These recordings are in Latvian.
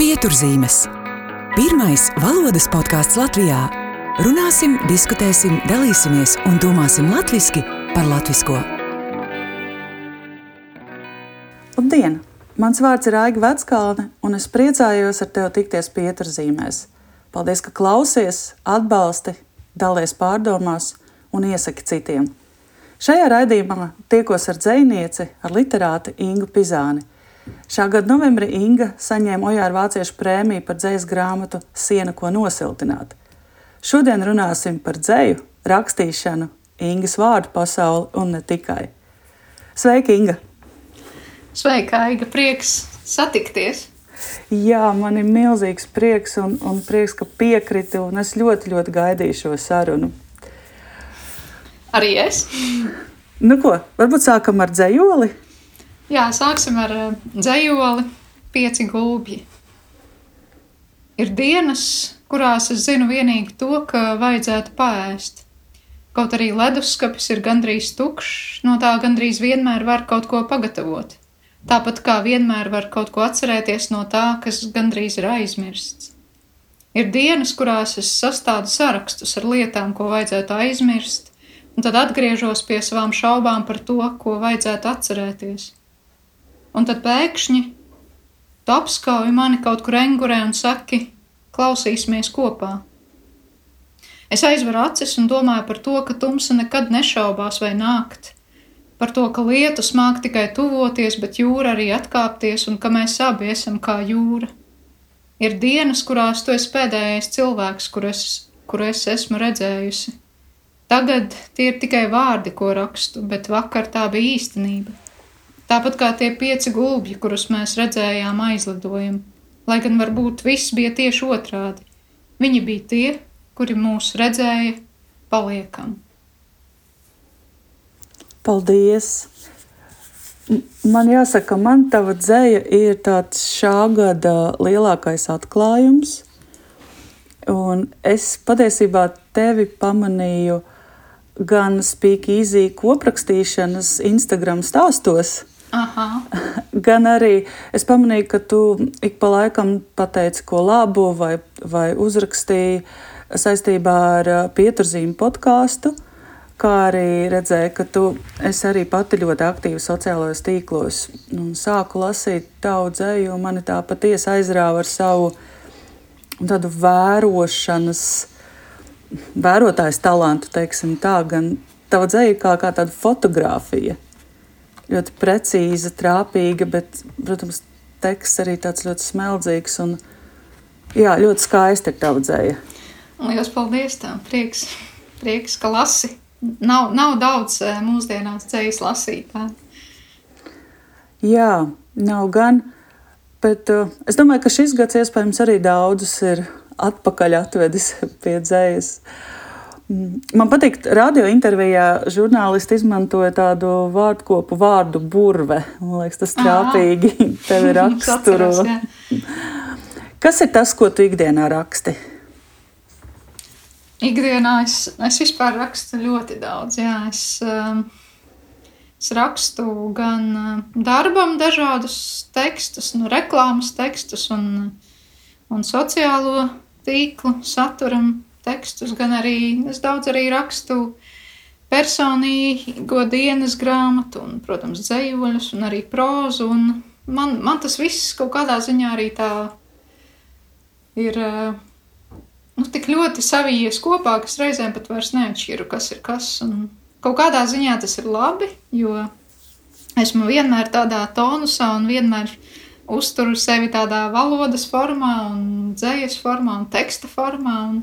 Pieturzīmes. Pirmais valodas podkāsts Latvijā. Runāsim, diskutēsim, dalīsimies un domāsim latviešu par latviešu. Labdien! Mans vārds ir Aiga Veckalne, un es priecājos ar tevi tikties pieturzīmēs. Paldies, ka klausies, atbalsti, dalies pārdomās un iesaki citiem. Šajā raidījumā tiekos ar dzinieci, ar literāti Ingu Pizāni. Šā gada novembrī Inga saņēma Ojāra Vāciešu prēmiju par dzīslu grāmatu Siena, ko nosiltināt. Šodien runāsim par dzēju, rakstīšanu, Ingas vārdu pasauli un ne tikai. Sveika, Inga! Sveika, Aiga! Prieks satikties! Jā, man ir milzīgs prieks un, un prieks, ka piekriti, un es ļoti, ļoti gaidīju šo sarunu. Arī es. Nu ko, varbūt sākam ar dzējoli? Jā, sāksim ar eh, dzējoli pieci gulbji. Ir dienas, kurās es zinu vienīgi to, ka vajadzētu pēst. Kaut arī leduskapis ir gandrīz tukšs, no tā gandrīz vienmēr var kaut ko pagatavot. Tāpat kā vienmēr var kaut ko atcerēties no tā, kas gandrīz ir aizmirsts. Ir dienas, kurās es sastādu sarakstus ar lietām, ko vajadzētu aizmirst, un tad atgriežos pie savām šaubām par to, ko vajadzētu atcerēties. Un tad pēkšņi tu apskauj mani kaut kur engurē un saki, klausīsimies kopā. Es aizveru acis un domāju par to, ka tumsa nekad nešaubās vai nākt, par to, ka lietus māk tikai tuvoties, bet jūra arī atkāpties un ka mēs abi esam kā jūra. Ir dienas, kurās tu esi pēdējais cilvēks, kur es, kur es esmu redzējusi. Tagad tie ir tikai vārdi, ko rakstu, bet vakar tā bija īstenība. Tāpat kā tie pieci gulbji, kurus mēs redzējām aizlidojumu, lai gan varbūt viss bija tieši otrādi. Viņi bija tie, kuri mūs redzēja, paliekam. Paldies! Man jāsaka, man tava dzēja ir tāds šā gada lielākais atklājums. Un es patiesībā tevi pamanīju gan Speakeasy koprakstīšanas Instagram stāstos, Aha. gan arī es pamanīju, ka tu ik pa laikam pateici ko labu vai, vai uzrakstīji saistībā ar pieturzīmu podkāstu. Kā arī redzēju, ka tu arī pati ļoti aktīva sociālajos tīklos. Un sāku lasīt tavu dzēju, mani tā patiesi aizrāva ar savu tādu vērošanas, vērotājas talantu, teiksim tā, gan tava dzēja kā, kā tāda fotografija ļoti precīza, trāpīga, bet, protams, teksts arī tāds ļoti smeldzīgs un jā, ļoti skaisti ir tava dzēja. Lielas paldies! Tā. Prieks, prieks, ka lasi. Nav, nav daudz eh, mūsdienās dzējas lasītā. Jā, nav gan. Bet uh, es domāju, ka šis gads iespējams arī daudzus ir atpakaļ atvedis pie dzējas. Uh, Man patīk, ka radio intervijā žurnālisti izmantoja tādu vārdu kopu, vārdu burve. Man liekas, tas trāpīgi tevi raksturo. Kas ir tas, ko tu ikdienā raksti? Ikdienā es, es vispār rakstu ļoti daudz. Jā, es, um, es rakstu gan uh, darbam dažādus tekstus, nu, reklāmas tekstus un, un sociālo tīklu saturam tekstus, gan arī es daudz arī rakstu personīgo dienas grāmatu, un, protams, dzējoļus, un arī prózu. Un man, man tas viss kaut kādā ziņā arī tā ir nu, tik ļoti savijies kopā, ka es reizēm pat vairs neatšķiru, kas ir kas. Un kaut kādā ziņā tas ir labi, jo esmu vienmēr tādā tonusā un vienmēr uzturu sevi tādā valodas formā, un dzējas formā un teksta formā. Un,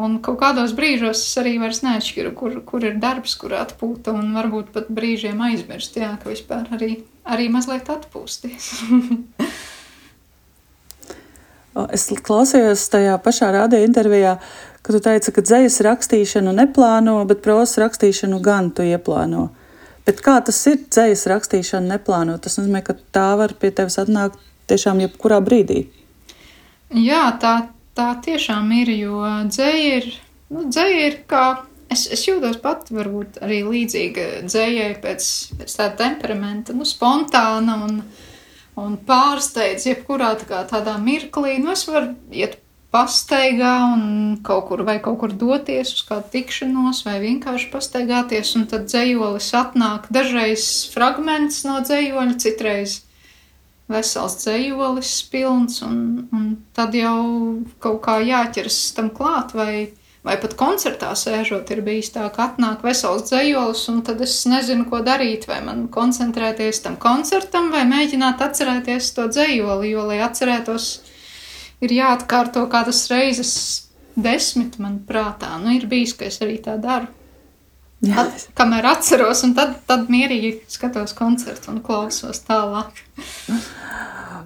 Un kaut kādos brīžos es arī vairs neatšķiru, kur, kur ir darbs, kur atpūta, un varbūt pat brīžiem aizmirst, jā, ka vispār arī, arī mazliet atpūsties. es klausījos tajā pašā radio intervijā, kad tu teici, ka dzējas rakstīšanu neplāno, bet prozas rakstīšanu gan tu ieplāno. Bet kā tas ir dzējas rakstīšana neplāno? Tas nozīmē, ka tā var pie tevis atnākt tiešām jebkurā brīdī. Jā, tā tā tiešām ir, jo dzēja ir, nu, dzēja ir kā, es, es jūtos pat varbūt arī līdzīga dzējai pēc, pēc tāda temperamenta, nu, spontāna un, un pārsteidz jebkurā tā kā, tādā mirklī. Nu, es varu iet pastaigā un kaut kur, vai kaut kur doties uz kādu tikšanos, vai vienkārši pastaigāties, un tad dzējolis atnāk dažreiz fragments no dzējoļa, citreiz vesels dzējolis pilns, un, un tad jau kaut kā jāķers tam klāt, vai, vai pat koncertā sēžot ir bijis tā, ka atnāk vesels dzējolis, un tad es nezinu, ko darīt, vai man koncentrēties tam koncertam, vai mēģināt atcerēties to dzējoli, jo, lai atcerētos, ir jāatkārto kādas reizes desmit man prātā. Nu, ir bijis, ka es arī tā daru. At, kamēr atceros, un tad, tad mierīgi skatos koncertu un klausos tālāk.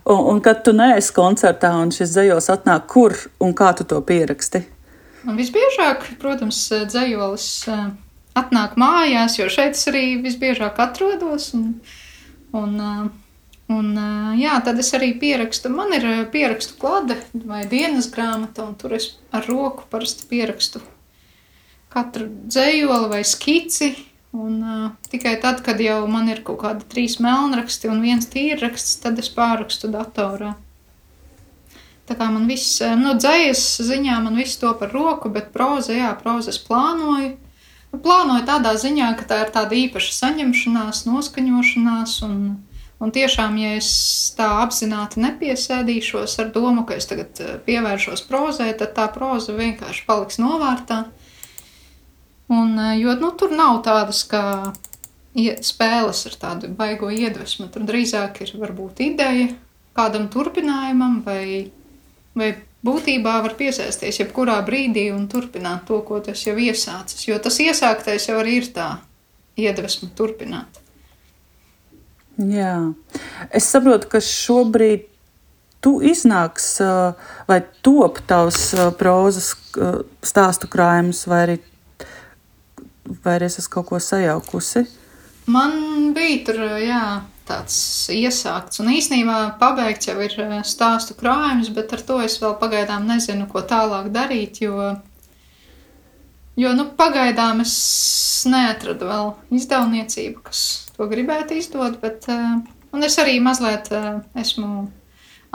Un, un kad tu neesi koncertā un šis dzējos atnāk, kur un kā tu to pieraksti? Un visbiežāk, protams, dzējolis eh, atnāk mājās, jo šeit es arī visbiežāk atrodos. Un, un, uh, Un, jā, tad es arī pierakstu. Man ir pierakstu klāte vai dienas grāmata, un tur es ar roku parasti pierakstu katru dzējoli vai skici. Un, uh, tikai tad, kad jau man ir kaut kādi trīs melnraksti un viens tīrraksts, tad es pārakstu datorā. Tā kā man viss, nu, dzējas ziņā man viss to par roku, bet proza, jā, proza es plānoju. Nu, plānoju tādā ziņā, ka tā ir tāda īpaša saņemšanās, noskaņošanās un, Un tiešām, ja es tā apzināti nepiesēdīšos ar domu, ka es tagad pievēršos prozai, tad tā proza vienkārši paliks novārtā. Un, eh, jo nu, tur nav tādas kā spēles ar tādu baigo iedvesmu. Tur drīzāk ir varbūt ideja kādam turpinājumam, vai, vai būtībā var piesaisties jebkurā brīdī un turpināt to, ko tas jau iesācis. Jo tas iesāktais jau arī ir tā iedvesma turpināt. Jā. Es saprotu, ka šobrīd tu iznāks vai top tavs prozas stāstu krājums, vai arī, vai es esmu kaut ko sajaukusi? Man bija tur, jā, tāds iesākts, un īsnībā pabeigts jau ir stāstu krājums, bet ar to es vēl pagaidām nezinu, ko tālāk darīt, jo, jo nu, pagaidām es neatradu vēl izdevniecību, kas to gribētu izdot, bet uh, es arī mazliet uh, esmu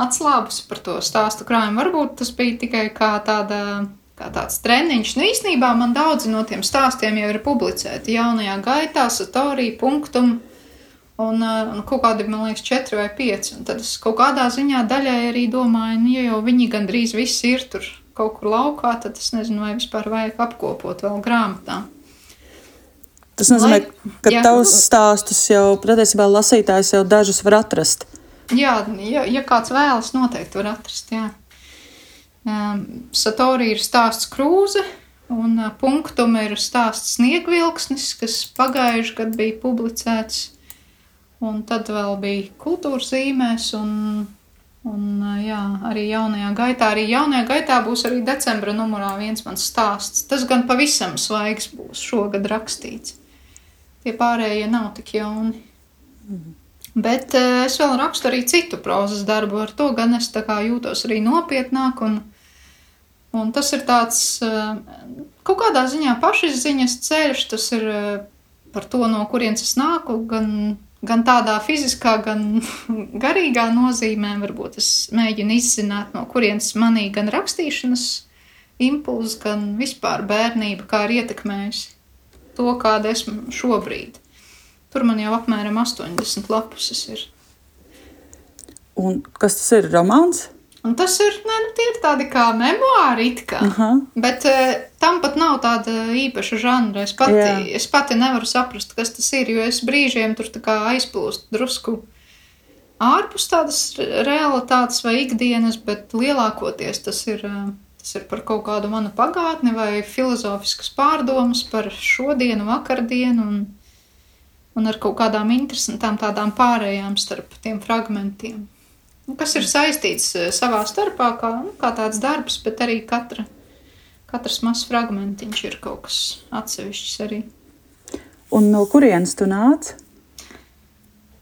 atslābus par to stāstu krājumu. Varbūt tas bija tikai kā tāda. Kā tāds treniņš. Nu, īsnībā man daudzi no tiem stāstiem jau ir publicēti jaunajā gaitā, satorī, punktum, un, uh, un kaut kādi, man liekas, četri vai pieci. Un tad es kaut kādā ziņā daļai arī domāju, nu, ja jau viņi gandrīz visi ir tur kaut kur laukā, tad es nezinu, vai vispār vajag apkopot vēl grāmatā. Tas nozīmē, ka jā. tavs stāstus jau patiesībā lasītājs jau dažus var atrast. Jā, ja, ja kāds vēlas, noteikti var atrast. Jā. Um, Satori ir stāsts krūze, un uh, punktum ir stāsts sniegvilksnis, kas pagājuši gadu bija publicēts. Un tad vēl bija kultūras zīmēs, un, un jā, arī jaunajā gaitā. Arī jaunajā gaitā būs arī decembra numurā viens mans stāsts. Tas gan pavisam svaigs būs šogad rakstīts. Tie pārējie nav tik jauni. Mhm. Bet uh, es vēl rakstu arī citu prozas darbu, ar to gan es jūtos arī nopietnāk. Un, un tas ir tāds uh, kaut kādā ziņā pašizziņas ceļš, tas ir uh, par to, no kurienes es nāku, gan, gan tādā fiziskā, gan garīgā nozīmē. Varbūt es mēģinu izzināt, no kurienes manī gan rakstīšanas impulss, gan vispār bērnība, kā ir ietekmējusi to, kāda esmu šobrīd. Tur man jau apmēram 80 lapuses ir. Un kas tas ir? Romāns? Un tas ir, ne, nu, ir tādi kā memoāri, kā. Uh -huh. bet uh, tam pat nav tāda īpaša žanra. Es pati, Jā. es pati nevaru saprast, kas tas ir, jo es brīžiem tur aizplūstu drusku ārpus tādas realitātes vai ikdienas, bet lielākoties tas ir. Uh, Tas ir par kaut kādu manu pagātni vai filozofiskas pārdomas par šodienu, vakardienu un, un ar kaut kādām interesantām tādām pārējām starp tiem fragmentiem. Nu, kas ir saistīts eh, savā starpā kā, nu, kā tāds darbs, bet arī katra, katrs mazs fragmentiņš ir kaut kas atsevišķs arī. Un no kurienes tu nāc?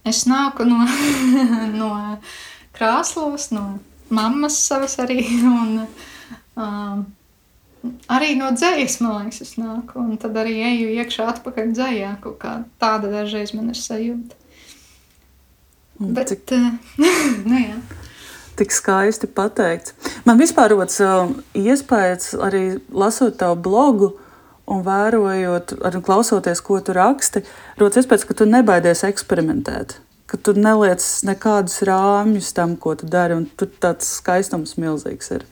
Es nāku no, no Krāslavas, no mammas savas arī. Un, Um, arī no dzējas, man liekas, es nāku, un tad arī eju iekšā atpakaļ dzējā, kaut kā tāda dažreiz man ir sajūta. Bet, Cik... nu, jā tik skaisti pateikts. Man vispār rodas uh, iespējas arī lasot tavu blogu. Un vērojot, arī klausoties, ko tu raksti, rodas iespējas, ka tu nebaidies eksperimentēt, ka tu neliec nekādus rāmjus tam, ko tu dari, un tur tāds skaistums milzīgs ir.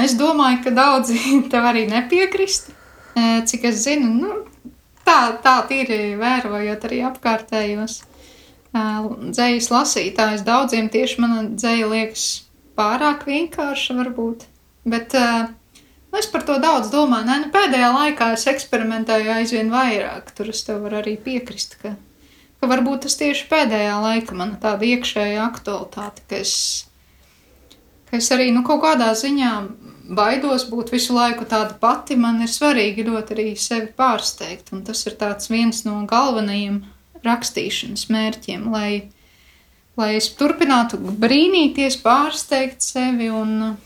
Es domāju, ka daudzi tev arī nepiekrist. Cik es zinu, nu, tā, tā ir vērojot arī apkārtējos dzējas lasītājs. Daudziem tieši mana dzēja liekas pārāk vienkārša, varbūt. Bet nu, es par to daudz domāju. Nē, nu, pēdējā laikā es eksperimentēju aizvien vairāk. Tur es tev varu arī piekrist, ka, ka varbūt tas tieši pēdējā laika man tāda iekšēja aktualitāte, ka es, ka es arī nu, kaut kādā ziņā baidos būt visu laiku tāda pati. Man ir svarīgi ļoti arī sevi pārsteigt, un tas ir viens no galvenajiem rakstīšanas mērķiem, lai, lai es turpinātu brīnīties, pārsteigt sevi. Un,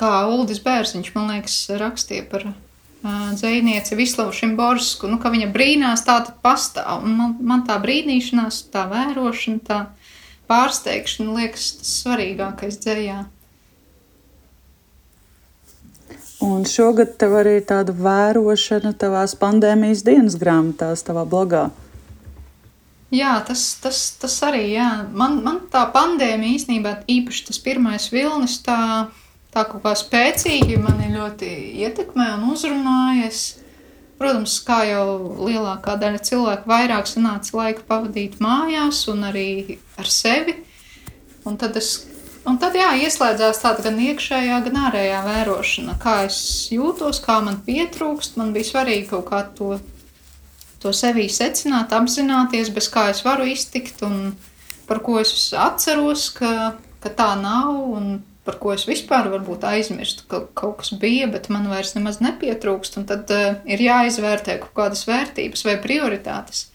kā Uldis Bērziņš, man liekas, rakstīja par uh, dzēnieci Vislavu Šimborsku, nu, ka viņa brīnās tā tad pastāv. Un man, man tā brīnīšanās, tā vērošana, tā pārsteigšana liekas tas svarīgākais dzējā. Un šogad tev arī tāda vērošana tavās pandēmijas dienas grāmatās, tavā blogā. Jā, tas, tas, tas arī, jā. Man, man tā pandēmija īstenībā īpaši tas pirmais vilnis tā, tā kaut kā spēcīgi mani ļoti ietekmē un uzrunājas. Protams, kā jau lielākā daļa cilvēku vairāk sanāca laika pavadīt mājās un arī ar sevi. Un tad, es, un tad jā, ieslēdzās tāda gan iekšējā, gan ārējā vērošana, kā es jūtos, kā man pietrūkst. Man bija svarīgi kaut kā to to sevī secināt, apzināties, bez kā es varu iztikt un par ko es atceros, ka, ka tā nav un par ko es vispār varbūt aizmirstu, ka kaut kas bija, bet man vairs nemaz nepietrūkst. Un tad uh, ir jāizvērtē kaut kādas vērtības vai prioritātes,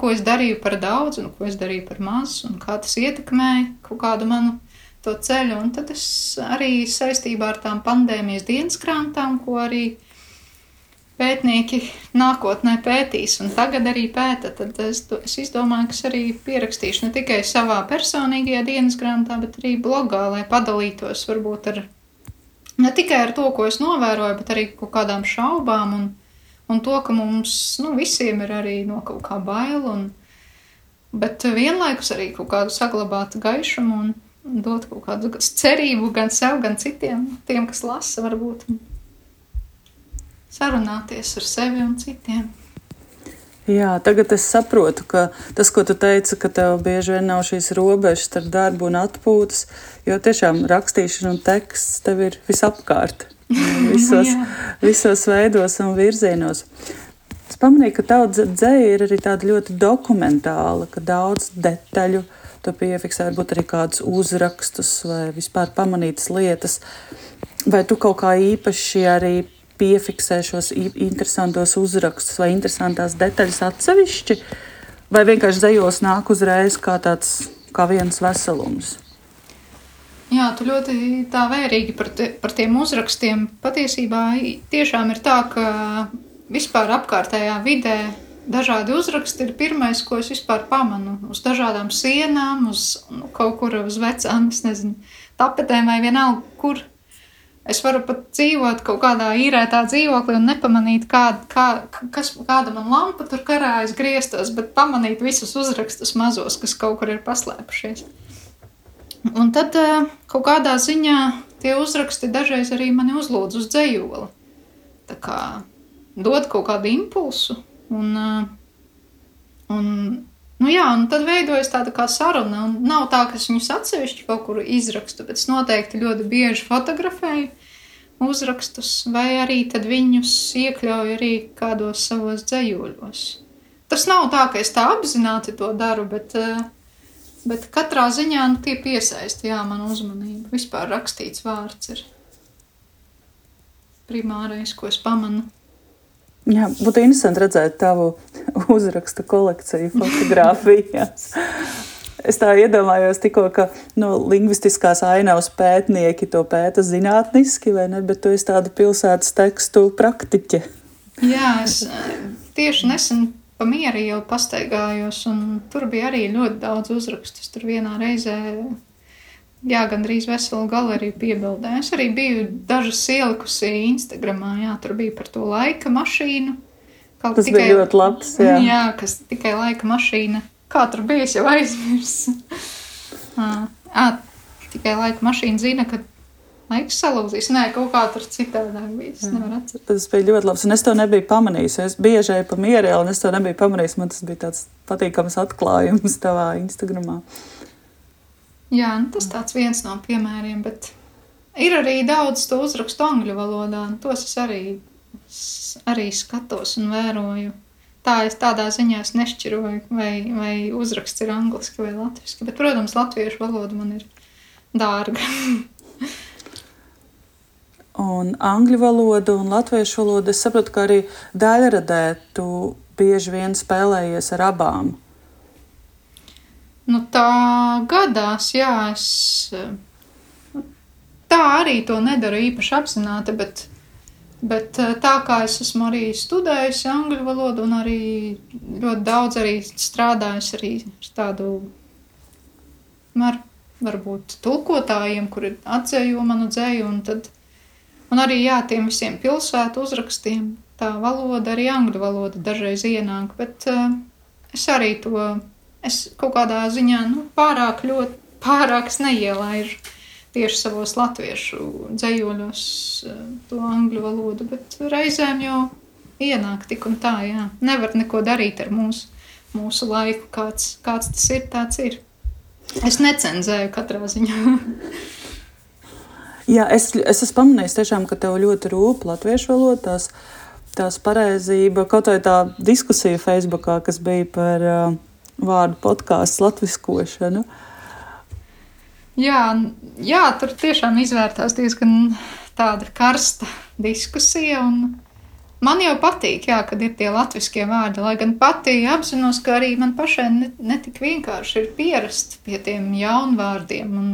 ko es darīju par daudz un ko es darīju par maz, un kā tas ietekmēja kaut kādu manu to ceļu. Un tad es arī saistībā ar tām pandēmijas dienas grāmatām, ko arī uh, pētnieki nākotnē pētīs un tagad arī pēta, tad es, es izdomāju, ka es arī pierakstīšu ne tikai savā personīgajā dienas grāmatā, bet arī blogā, lai padalītos varbūt ar ne tikai ar to, ko es novēroju, bet arī kaut kādām šaubām un, un to, ka mums nu, visiem ir arī no kaut kā bail, un, bet vienlaikus arī kaut kādu saglabāt gaišumu un dot kaut kādu cerību gan sev, gan citiem, tiem, kas lasa varbūt sarunāties ar sevi un citiem. Jā, tagad es saprotu, ka tas, ko tu teici, ka tev bieži vien nav šīs robežas starp darbu un atpūtas, jo tiešām rakstīšana un teksts tev ir visapkārt, visos, visos veidos un virzienos. Es pamanīju, ka tava dzēja ir arī tāda ļoti dokumentāla, ka daudz detaļu tu piefiksē, varbūt arī kādus uzrakstus vai vispār pamanītas lietas. Vai tu kaut kā īpaši arī piefiksē šos interesantos uzrakstus vai interesantās detaļas atsevišķi, vai vienkārši dzējos nāk uzreiz kā tāds kā viens veselums. Jā, tu ļoti tā vērīgi par, te, par tiem uzrakstiem. Patiesībā tiešām ir tā, ka vispār apkārtējā vidē dažādi uzraksti ir pirmais, ko es vispār pamanu. Uz dažādām sienām, uz nu, kaut kur uz vecām, es nezinu, tapetēm vai vienalga, kur Es varu pat dzīvot kaut kādā īrētā dzīvoklī un nepamanīt, kā, kā, kas, kāda man lampa tur karājas griestos, bet pamanīt visus uzrakstus mazos, kas kaut kur ir paslēpušies. Un tad eh, kaut kādā ziņā tie uzraksti dažreiz arī mani uzlūdz uz dzējoli. Tā kā dod kaut kādu impulsu un, eh, un Nu jā, un tad veidojas tāda kā saruna. Un nav tā, ka es viņus atsevišķi kaut kur izrakstu, bet es noteikti ļoti bieži fotografēju uzrakstus, vai arī viņus iekļauju arī kādos savos dzējoļos. Tas nav tā, ka es tā apzināti to daru, bet, eh, bet katrā ziņā nu, tie piesaista jā, manu uzmanību. Vispār rakstīts vārds ir primārais, ko es pamanu. Jā, būtu interesanti redzēt tavu uzrakstu kolekciju fotografijās. Es tā iedomājos, tikko, ka nu, lingvistiskās ainavas pētnieki to pēta zinātniski, vai ne? Bet tu esi tāda pilsētas tekstu praktiķe. Jā, es tieši nesen pa mieru ielu pastaigājos, un tur bija arī ļoti daudz uzrakstu. Es tur vienā reizē, jā, gandrīz veselu galeriju piebildēju. Es arī biju dažas ielikusi Instagramā, jā, tur bija par to laika mašīnu. Kaut Tas tikai, bija ļoti labs, jā. Jā, kas tikai laika mašīna. Kā tur bija, es jau aizmirsu. à, tikai laika mašīna zina, ka laiks salūzīs. Nē, kaut kā tur citādāk bija. Es nevaru atcerēties. Tas bija ļoti labs. Un es to nebiju pamanījis. Es bieži eju pa mierē, un es to nebiju pamanījis. Man tas bija tāds patīkams atklājums tavā Instagramā. Jā, nu, tas tāds viens no piemēriem, bet ir arī daudz to uzrakstu angļu valodā. Tos es arī, arī skatos un vēroju. Tā es tādā ziņā es nešķiroju, vai, vai uzraksts ir angliski vai latviešu. Bet, protams, latviešu valoda man ir dārga. un angļu valodu un latviešu valodu. Es saprotu, ka arī daļradē tu bieži vien spēlējies ar abām. Nu, tā gadās, jā, es tā arī to nedaru īpaši apzināti, bet, bet eh, tā kā es esmu arī studējusi angļu valodu un arī ļoti daudz arī strādājusi arī ar tādu, ar, varbūt tulkotājiem, kuri atzējo manu dzēju, un tad Un arī jā, tiem visiem pilsētu uzrakstiem tā valoda, arī angļu valoda dažreiz ienāk, bet uh, es arī to, es kaut kādā ziņā, nu, pārāk ļoti, pārāk neielaižu tieši savos latviešu dzējoļos uh, to angļu valodu, bet reizēm jau ienāk tik un tā, jā. Nevar neko darīt ar mūsu, mūsu laiku, kāds, kāds tas ir, tāds ir. Es necenzēju katrā ziņā. Jā, es, es esmu pamanījis, tiešām, ka tev ļoti rūp latviešu valoda, tās, tās pareizība, kaut vai tā diskusija Facebookā, kas bija par uh, vārdu podkāstu latviskošanu. Jā, jā, tur tiešām izvērtās diezgan tāda karsta diskusija. Man jau patīk, jā, kad ir tie latviešu vārdi, lai gan pati apzinos, ka arī man pašai netik ne vienkārši ir pierast pie tiem jaunvārdiem. Un,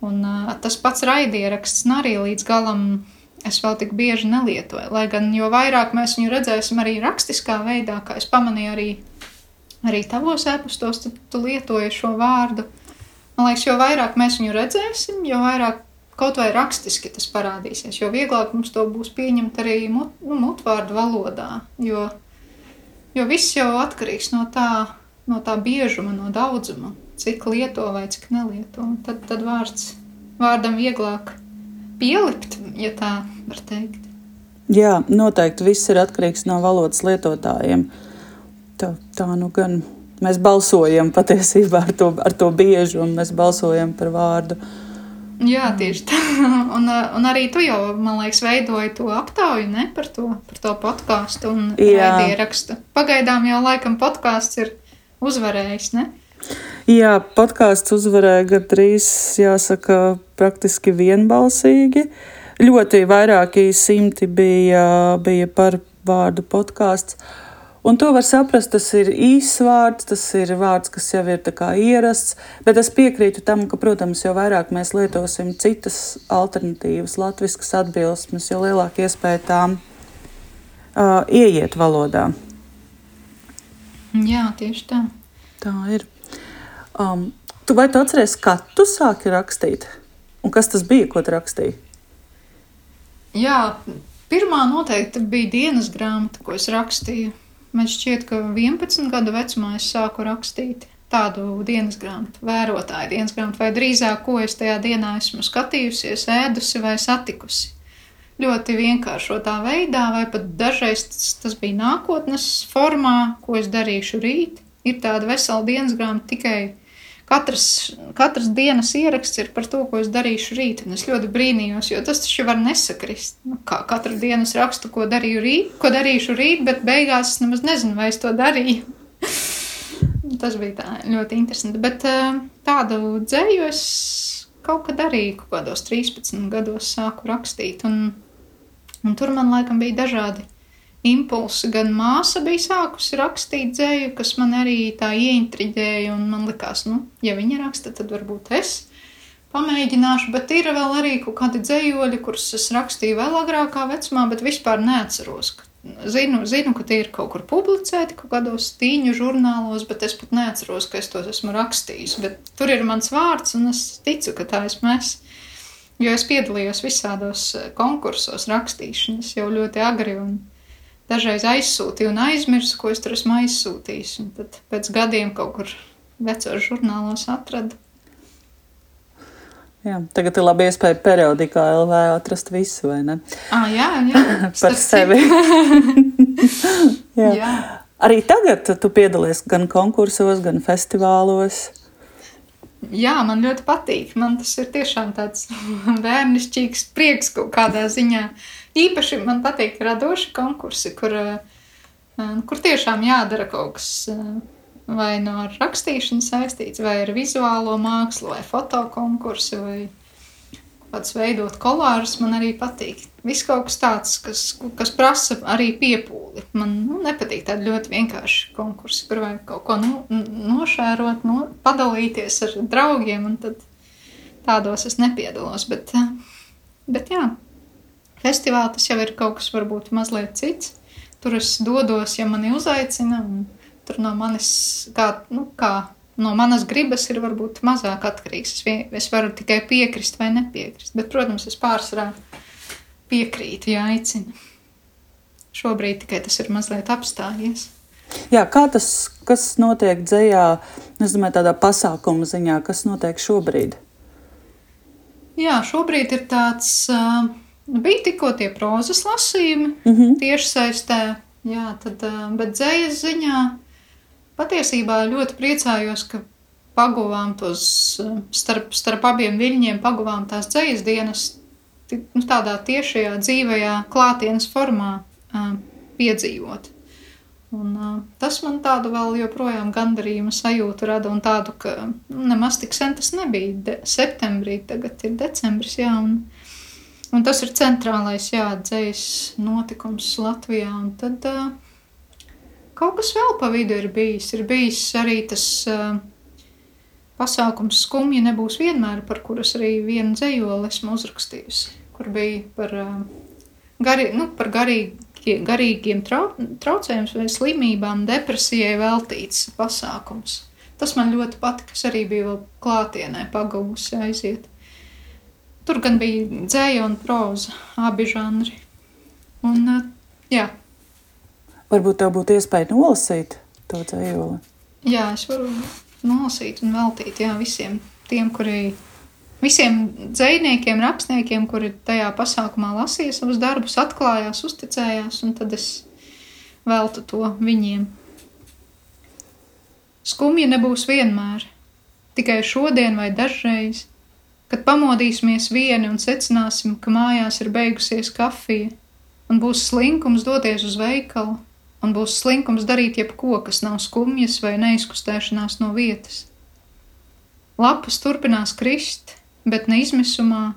Un, uh, tas pats raidieraksts arī līdz galam es vēl tik bieži nelietoju. Lai gan jo vairāk mēs viņu redzēsim arī rakstiskā veidā, kā es pamanīju arī, arī tavos epustos, tu, tu lietoji šo vārdu. Man liekas, jo vairāk mēs viņu redzēsim, jo vairāk kaut vai rakstiski tas parādīsies, jo vieglāk mums to būs pieņemt arī mut, nu, mutvārdu valodā. Jo, jo viss jau atkarīgs no tā, no tā biežuma, no daudzuma cik lieto vai cik nelieto. Tad, tad vārds, vārdam vieglāk pielikt, ja tā var teikt. Jā, noteikti viss ir atkarīgs no valodas lietotājiem. Tā, tā nu gan mēs balsojam patiesībā ar to, ar to bieži, un mēs balsojam par vārdu. Jā, tieši tā. Un, un arī tu jau, man liekas, veidoji to aptauju ne, par, to, par to podkāstu un ierakstu. Pagaidām jau laikam podkāsts ir uzvarējis. Ne? Jā, podkāsts uzvarēja gandrīz, jāsaka, praktiski vienbalsīgi. Ļoti vairāki simti bija, bija par vārdu podkāsts. Un to var saprast, tas ir īsts vārds, tas ir vārds, kas jau ir ierasts. Bet es piekrītu tam, ka, protams, jo vairāk mēs lietosim citas alternatīvas, latviskas atbilsmes, jo lielāka iespēja tām uh, ieiet valodā. Jā, tieši tā. Tā ir. Um, tu vai tu atceries, kad tu sāki rakstīt? Un kas tas bija, ko tu rakstīji? Jā, pirmā noteikti bija dienas grāmata, ko es rakstīju. Man šķiet, ka 11 gadu vecumā es sāku rakstīt tādu dienas grāmatu, vērotāju dienas grāmatu, vai drīzāk, ko es tajā dienā esmu skatījusies, ēdusi vai satikusi. Ļoti vienkāršotā veidā, vai pat dažreiz tas, tas bija nākotnes formā, ko es darīšu rīt. Ir tāda vesela dienas grāmata tikai katrs, katrs dienas ieraksts ir par to, ko es darīšu rīt. Un es ļoti brīnījos, jo tas taču var nesakrist. Nu, kā katru dienu es rakstu, ko, rīt, ko darīšu rīt, bet beigās es nemaz nezinu, vai es to darīju. tas bija tā, ļoti interesanti. Bet eh, tādu dzēju es kaut kad arī kaut kādos 13 gados sāku rakstīt. Un, un tur man laikam bija dažādi impulsi. Gan māsa bija sākusi rakstīt dzēju, kas man arī tā ieintriģēja, un man likās, nu, ja viņa raksta, tad varbūt es. pamēģināšu, bet ir vēl arī kaut kādi dzējoļi, kurus es rakstīju vēl agrākā vecumā, bet vispār neatceros. Zinu, zinu, ka tie ir kaut kur publicēti, kaut kādos tīņu žurnālos, bet es pat neatceros, ka es tos esmu rakstījis. Bet tur ir mans vārds, un es ticu, ka tā esmu es. Jo es piedalījos visādos eh, konkursos, rakstīšanas jau ļoti agri, un dažreiz aizsūtīju un aizmirsu, ko es tur esmu aizsūtījis. Un tad pēc gadiem kaut kur vecos žurnālos atradu. Jā, tagad ir labi iespēja periodikā LV atrast visu, vai ne? Ah, jā, jā. Par sevi. jā. jā. Arī tagad tu piedalies gan konkursos, gan festivālos. Jā, man ļoti patīk. Man tas ir tiešām tāds bērnišķīgs prieks kaut kādā ziņā. Īpaši man patīk radoši konkursi, kur, eh, kur tiešām jādara kaut kas eh, vai no rakstīšanu saistīts, vai ar vizuālo mākslu, vai fotokonkursu, vai kāds veidot kolārus, man arī patīk. Viss kaut kas tāds, kas, kas prasa arī piepūli. Man nu, nepatīk tādi ļoti vienkārši konkursi, kur vajag kaut ko no, nošērot, no, padalīties ar draugiem, un tad tādos es nepiedalos. Bet, bet jā, festivāli tas jau ir kaut kas varbūt mazliet cits. Tur es dodos, ja mani uzaicina, un tur no manis, kā, nu, kā no manas gribas ir varbūt mazāk atkarīgs. Es, vien, es varu tikai piekrist vai nepiekrist. Bet, protams, es pārsvarā piekrītu, ja aicina. Šobrīd tikai tas ir mazliet apstājies. Jā, kā tas kas notiek dzējā, es domāju, tādā pasākuma ziņā, kas notiek šobrīd? Jā, šobrīd ir tāds, uh, bija tikko tie prozas lasījumi mm -hmm. tieši saistē, jā, tad, uh, bet dzējas ziņā Patiesībā ļoti priecājos, ka paguvām tos starp, starp abiem viļņiem, paguvām tās dzīslas dienas nu, tādā tiešajā dzīvajā klātienes formā uh, piedzīvot. Un, uh, tas man tādu vēl joprojām gandarījuma sajūtu rada, un tādu, ka nu, nemaz tik sen tas nebija. De, septembrī, tagad ir decembris, jā, un, un tas ir centrālais, jā, dzējas notikums Latvijā. Un tad uh, Kaut kas vēl pa vidu ir bijis. Ir bijis arī tas uh, pasākums skumji nebūs vienmēr, par kuras arī vienu dzējoli esmu uzrakstījusi, kur bija par, uh, gari, nu, par garīgi, garīgiem trau, traucējumiem vai slimībām, depresijai veltīts pasākums. Tas man ļoti patika, es arī biju vēl klātienē pagūsi aiziet. Tur gan bija dzēja un proza, abi žanri. Un, uh, jā, Varbūt tev būtu iespēja nolasīt to dzējoli. Jā, es varu nolasīt un veltīt jā, visiem tiem, kuri, visiem dzējniekiem, rakstniekiem, kuri tajā pasākumā lasīja savus darbus, atklājās, uzticējās, un tad es veltu to viņiem. Skumja nebūs vienmēr, tikai šodien vai dažreiz, kad pamodīsimies vieni un secināsim, ka mājās ir beigusies kafija, un būs slinkums doties uz veikalu, un būs slinkums darīt jebko, kas nav skumjas vai neizkustēšanās no vietas. Lapas turpinās krist, bet ne izmisumā,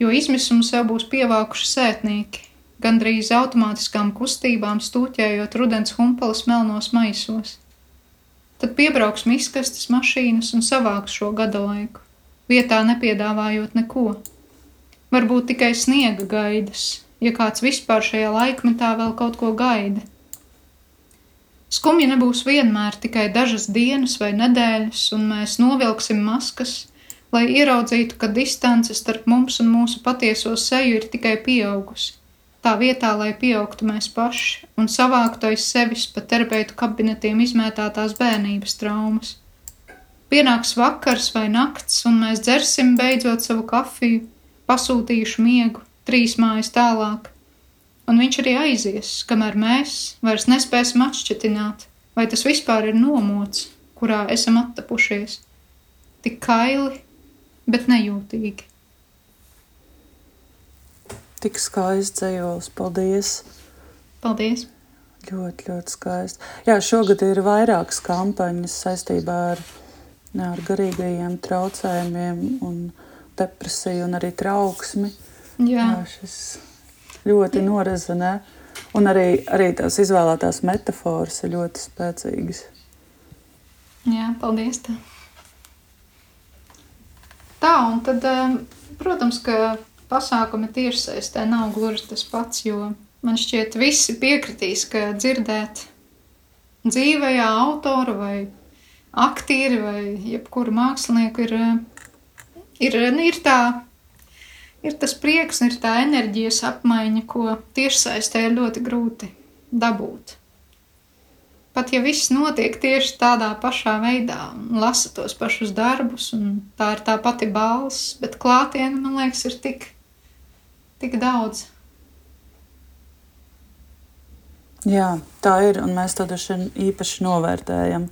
jo izmisumu sev būs pievākuši sētnieki, gandrīz automātiskām kustībām stūķējot rudens humpalas melnos maisos. Tad piebrauks miskastes mašīnas un savāks šo gada laiku, vietā nepiedāvājot neko. Varbūt tikai sniega gaidas, ja kāds vispār šajā laikmetā vēl kaut ko gaida. Skumji nebūs vienmēr tikai dažas dienas vai nedēļas, un mēs novilksim maskas, lai ieraudzītu, ka distance starp mums un mūsu patieso seju ir tikai pieaugusi. Tā vietā, lai pieaugtu mēs paši un savāktu aiz sevis pa terapeitu kabinetiem izmētātās bērnības traumas. Pienāks vakars vai nakts, un mēs dzersim beidzot savu kafiju, pasūtījuši miegu, trīs mājas tālāk, un viņš arī aizies, kamēr mēs vairs nespēsim atšķitināt, vai tas vispār ir nomots, kurā esam attapušies. Tik kaili, bet nejūtīgi. Tik skaists dzējols, paldies! Paldies! Ļoti, ļoti skaisti. Jā, šogad ir vairākas kampaņas saistībā ar, ne, ar garīgajiem traucējumiem un depresiju un arī trauksmi. Jā. Jā, šis ļoti norezinē. Un arī, arī tās izvēlētās metafāras ir ļoti spēcīgas. Jā, paldies! Tā. Tā, un tad, um, protams, ka pasākumi tiešsaistē nav gluži tas pats, jo man šķiet visi piekritīs, ka dzirdēt dzīvajā autoru vai aktieri vai jebkuru mākslinieku ir, ir, ir tā ir tas prieks, ir tā enerģijas apmaiņa, ko tiešsaistē ir ļoti grūti dabūt. Pat ja viss notiek tieši tādā pašā veidā, un lasa tos pašus darbus, un tā ir tā pati balss, bet klātienē, man liekas, ir tik, tik daudz. Jā, tā ir, un mēs to īpaši novērtējam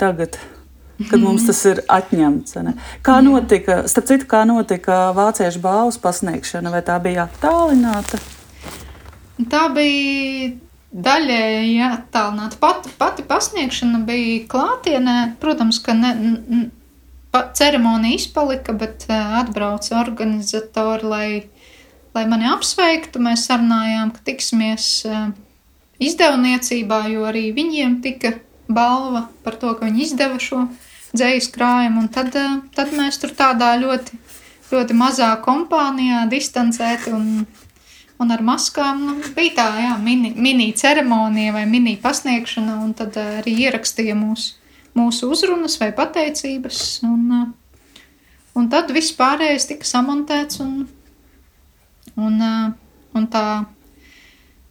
tagad kad mums tas ir atņemts. Ne? Kā notika, starp citu, kā notika vāciešu balvas pasniegšana, vai tā bija attālināta? Tā bija daļēji attālināta. Pati, pati pasniegšana bija klātienē. Protams, ka ne, ne, ceremonija izpalika, bet uh, atbrauca organizatori, lai, lai mani apsveiktu. Mēs sarunājām, ka tiksimies uh, izdevniecībā, jo arī viņiem tika balva par to, ka viņi izdeva šo dzējas krājumu. Tad, eh, tad mēs tur tādā ļoti, ļoti mazā kompānijā distancēti un, un ar maskām. Nu, bija tā, jā, mini, mini ceremonija vai mini pasniegšana, tad eh, arī ierakstīja mūsu, mūsu uzrunas vai pateicības. Un, eh, un tad viss pārējais tika samontēts un, un, un tā.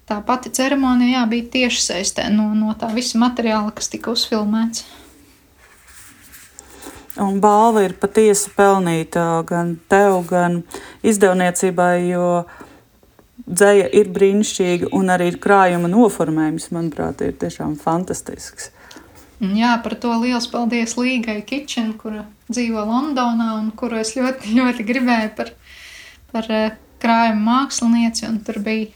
Tā pati ceremonija jā, bija tieši saistē no, no tā visa materiāla, kas tika uzfilmēts. Un balva ir patiesi pelnīta gan tev, gan izdevniecībai, jo dzēja ir brīnišķīga un arī krājuma noformējums, manuprāt, ir tiešām fantastisks. Jā, par to liels paldies Līgai Kitchen, kura dzīvo Londonā un kuru es ļoti, ļoti gribēju par, par eh, krājuma mākslinieci. Tur bija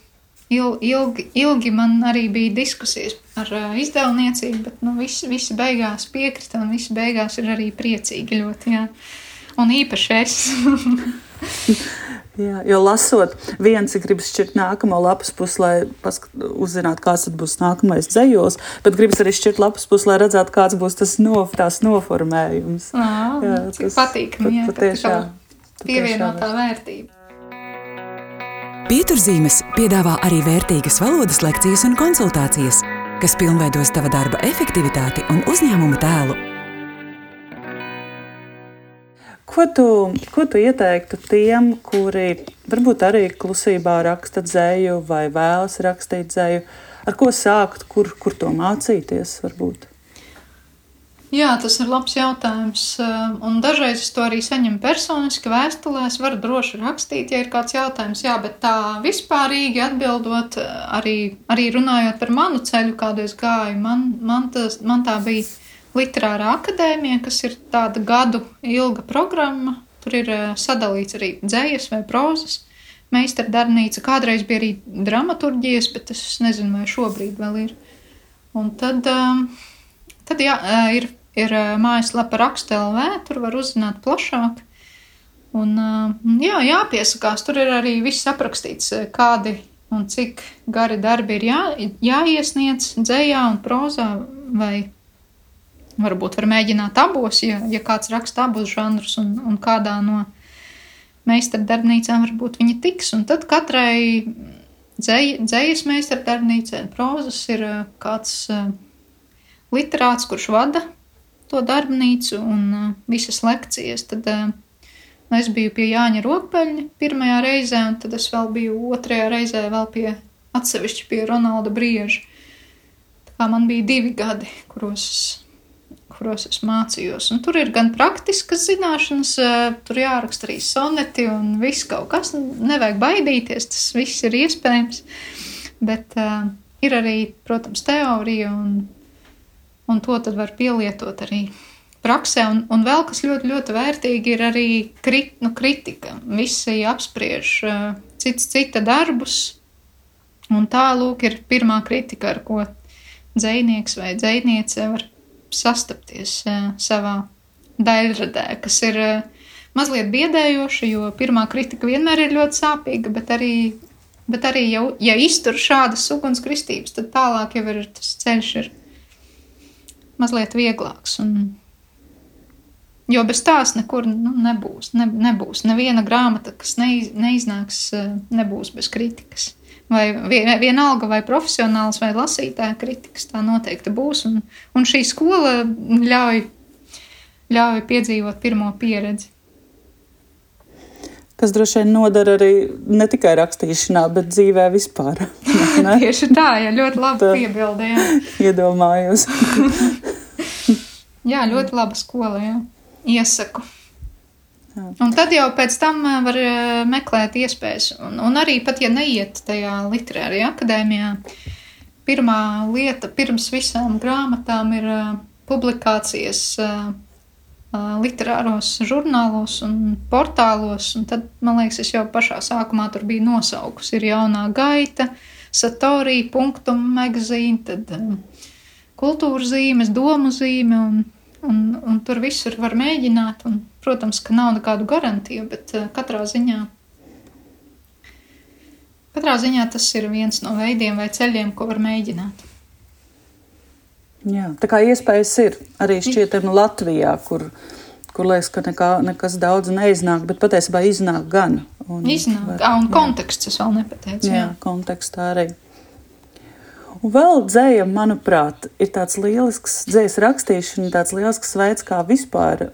il, ilgi, ilgi man arī bija diskusijas ar uh, izdevniecību, bet nu, visi, visi beigās piekrita un visi beigās ir arī priecīgi ļoti. Jā. Un īpaši es. Jā, jo lasot, viens ir gribas šķirt nākamo lapas pusi, lai uzzinātu, kāds būs nākamais dzējos, bet gribas arī šķirt lapas pusi, lai redzētu, kāds būs tas no, noformējums. Jā, jā, tas patīkami, jā, patiešām, pievienotā vērtība. Pieturzīmes piedāvā arī vērtīgas valodas lekcijas un konsultācijas, kas pilnveidos tava darba efektivitāti un uzņēmuma tēlu. Ko tu, ko tu ieteiktu tiem, kuri varbūt arī klusībā raksta dzēju vai vēlas rakstīt dzēju? Ar ko sākt, kur, kur to mācīties? Varbūt? Jā, tas ir labs jautājums. Eh, un dažreiz es to arī saņemu personiski vēstulēs. Varu droši rakstīt, ja ir kāds jautājums. Jā, bet tā vispārīgi atbildot, eh, arī, arī runājot par manu ceļu, kādu es gāju, man, man, tas, man tā bija literārā akadēmija, kas ir tāda gadu ilga programma. Tur ir eh, sadalīts arī dzējas vai prozas. Meistardarbnīca kādreiz bija arī dramaturģijas, bet es nezinu, vai šobrīd vēl ir. Un tad, tad jā, ir ir mājaslapa raksta.lv, tur var uzzināt plašāk. Un, jā, jāpiesakās, tur ir arī viss aprakstīts, kādi un cik gari darbi ir jā, jāiesniedz dzējā un prozā, vai varbūt var mēģināt abos, ja, ja kāds raksta abus žanrus un, un kādā no meistardarbnīcām varbūt viņi tiks. Un tad katrai dzēj, dzējas meistardarbnīcai prozas ir kāds literāts, kurš vada to darbnīcu un uh, visas lekcijas. Tad uh, es biju pie Jāņa Rokpeļņa pirmajā reizē, un tad es vēl biju otrajā reizē vēl pie atsevišķi pie Ronalda Brieža. Tā kā man bija divi gadi, kuros es, kuros es mācījos. Un tur ir gan praktiskas zināšanas, tur jāraksta arī soneti un viss kaut kas. Nevajag baidīties, tas viss ir iespējams. Bet uh, ir arī, protams, teorija un un to tad var pielietot arī praksē. Un, un vēl kas ļoti, ļoti vērtīgi ir arī krit, nu, kritika. Visi apspriež uh, cits cita darbus, un tā lūk ir pirmā kritika, ar ko dzēnieks vai dzēniece var sastapties uh, savā daļradē, kas ir uh, mazliet biedējoša, jo pirmā kritika vienmēr ir ļoti sāpīga, bet arī, bet arī jau, ja iztur šādas ugunskristības, tad tālāk jau ir tas ceļš ir mazliet vieglāks. Un, Jo bez tās nekur nu, nebūs. Ne, nebūs. Neviena grāmata, kas neiz, neiznāks, eh, nebūs bez kritikas. Vai vienalga, vai profesionāls, vai lasītāja kritikas, tā noteikti būs. Un, un šī skola ļauj, ļauj piedzīvot pirmo pieredzi. Kas droši vien nodara arī ne tikai rakstīšanā, bet dzīvē vispār. Tieši tā, ja ļoti labi piebildījāt. Iedomājos. jā, ļoti laba skola. Jā iesaku. Jā. Un tad jau pēc tam var meklēt iespējas. Un, un arī pat, ja neiet tajā literārajā akadēmijā, pirmā lieta pirms visām grāmatām ir publikācijas literāros žurnālos un portālos. Un tad, man liekas, es jau pašā sākumā tur biju nosaukusi. Ir jaunā gaita, satorija, punktum magazīna, tad kultūra zīmes, domu zīme un Un, un tur visur var mēģināt. Un, protams, ka nav nekādu garantiju, bet katrā ziņā. Katrā ziņā tas ir viens no veidiem vai ceļiem, ko var mēģināt. Jā, tā kā iespējas ir arī šķietami Latvijā, kur, kur liekas, ka nekā, nekas daudz neiznāk, bet patiesībā iznāk gan. Un, iznāk, var, un konteksts es vēl nepateicu. Jā, jā kontekstā arī. Un vēl dzēja, manuprāt, ir tāds lielisks dzējas rakstīšana, tāds lielisks veids, kā vispār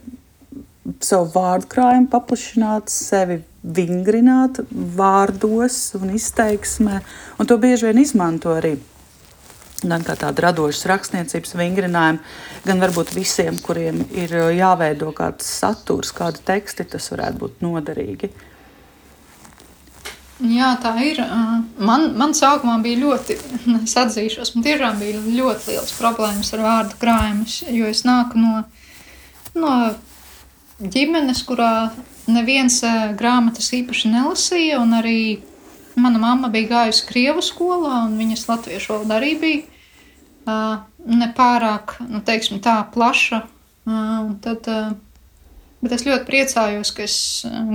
savu vārdu krājumu paplašināt, sevi vingrināt vārdos un izteiksmē. Un to bieži vien izmanto arī gan kā tādu radošu rakstniecības vingrinājumu, gan varbūt visiem, kuriem ir jāveido kāds saturs, kādi teksti, tas varētu būt noderīgi. Jā, tā ir. Man, man sākumā bija ļoti, es atzīšos, man tiešām bija ļoti liels problēmas ar vārdu krājumu, jo es nāku no, no ģimenes, kurā neviens grāmatas īpaši nelasīja, un arī mana mamma bija gājusi Krievu skolā, un viņas latviešu valoda arī bija nepārāk, nu, teiksim tā, plaša. Un tad Bet es ļoti priecājos, ka es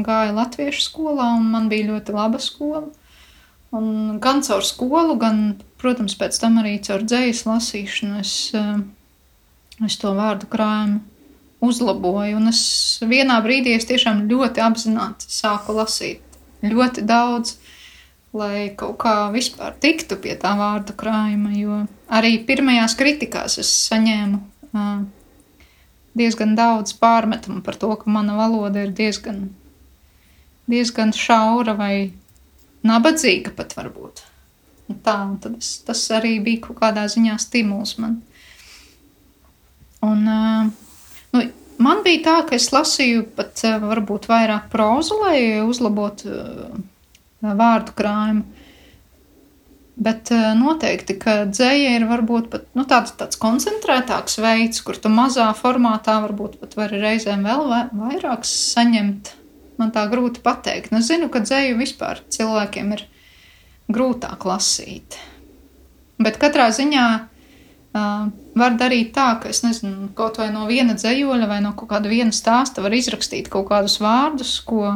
gāju Latviešu skolā, un man bija ļoti laba skola. Un gan caur skolu, gan, protams, pēc tam arī caur dzīslu lasīšanu es, es to vārdu krājumu uzlaboju. Un es vienā brīdī es tiešām ļoti apzināti sāku lasīt ļoti daudz, lai kaut kā vispār tiktu pie tā vārdu krājuma. Jo arī pirmajās kritikās es saņēmu. Uh, diezgan daudz pārmetumu par to, ka mana valoda ir diezgan, diezgan šaura vai nabadzīga pat varbūt. Un tā, un tad es, tas arī bija kaut kādā ziņā stimuls man. Un, nu, man bija tā, ka es lasīju pat varbūt vairāk prózu, lai uzlabotu vārdu krājumu. Bet eh, noteikti, ka dzēja ir varbūt pat nu, tāds, tāds koncentrētāks veids, kur tu mazā formātā varbūt pat vari reizēm vēl vairāk saņemt. Man tā grūti pateikt. Nu, zinu, ka dzēju vispār cilvēkiem ir grūtāk lasīt. Bet katrā ziņā uh, var darīt tā, ka es nezinu, kaut vai no viena dzējoļa vai no kaut kāda viena stāsta var izrakstīt kaut kādus vārdus, ko